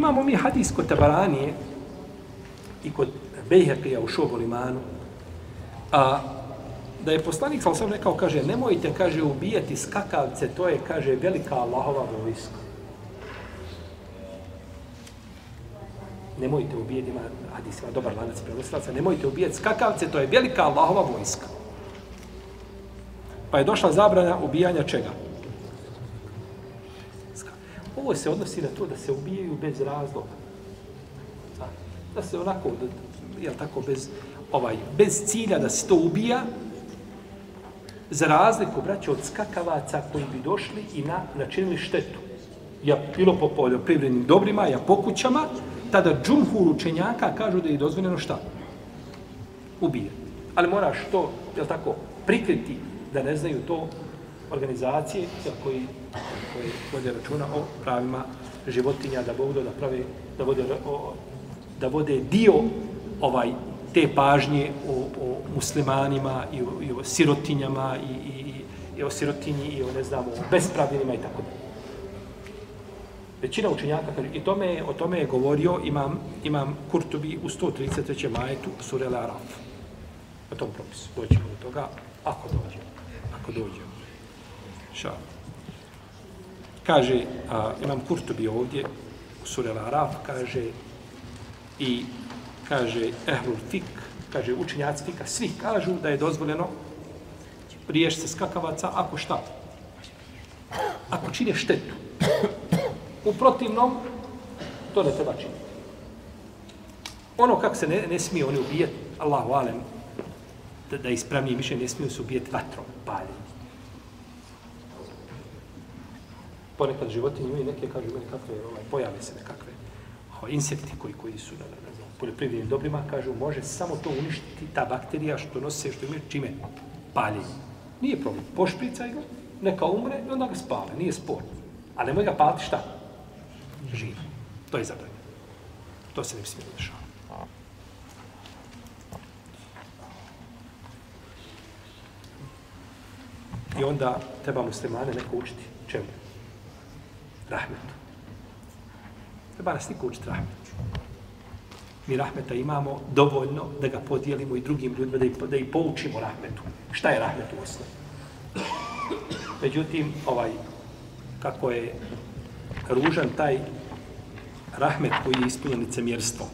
Imamo mi hadis kod Tabaranije i kod Bejherkija u Šobolimanu, a da je poslanik sam sam rekao, kaže, nemojte, kaže, ubijati skakavce, to je, kaže, velika Allahova vojska. Nemojte ubijati, ima hadis, ima dobar lanac prenosilaca, nemojte ubijati skakavce, to je velika Allahova vojska. Pa je došla zabrana ubijanja čega? Ovo se odnosi na to da se ubijaju bez razloga. Znači, da se onako, jel tako, bez, ovaj, bez cilja da se to ubija, za razliku, braće, od skakavaca koji bi došli i na, načinili štetu. Ja, bilo po poljoprivrednim dobrima, ja po kućama, tada džumhur učenjaka kažu da je dozvoljeno šta? Ubije. Ali moraš to, jel tako, prikriti da ne znaju to organizacije jel, koji, koji vode računa o pravima životinja, da budu da prave, da vode, o, da vode dio ovaj te pažnje o, o muslimanima i o, i o sirotinjama i, i, i o sirotinji i o ne znam o bespravljenima i tako dalje. Većina učenjaka kaže, i tome, o tome je govorio imam, imam Kurtubi u 133. majetu Surele Araf. O tom propisu. Doćemo do toga, ako dođemo. Ako dođemo. Ša. Kaže, a, imam Kurtobi ovdje u Surel Araf, kaže i kaže Ehlul Fik, kaže učenjaci Fika, svi kažu da je dozvoljeno priješ se skakavaca ako šta? Ako čine štetu. U protivnom, to ne treba činiti. Ono kako se ne, ne smije oni ubijeti, Allahu alem, da, da ispravnije više ne smiju se ubijeti vatrom, paljenjem. Ponekad životinje imaju neke, kažu meni kakve, ovaj, pojave se nekakve ovaj, insekti koji, koji su na, na, na poljoprivrednim dobrima, kažu, može samo to uništiti, ta bakterija što nose, što imaju, čime? Paljenje. Nije problem. Pošpricaj ga, neka umre i onda ga spale. Nije spor. A nemoj ga paliti šta? Živ. To je zabranjeno. To se ne bi smijelo dešava. I onda treba muslimane neko učiti. Čemu? Rahmetu. Treba nas niko učiti rahmetu. Mi rahmeta imamo dovoljno da ga podijelimo i drugim ljudima, da ih, da ih poučimo rahmetu. Šta je rahmet u osnovi? Međutim, ovaj, kako je ružan taj rahmet koji je ispunjen licemjerstvom.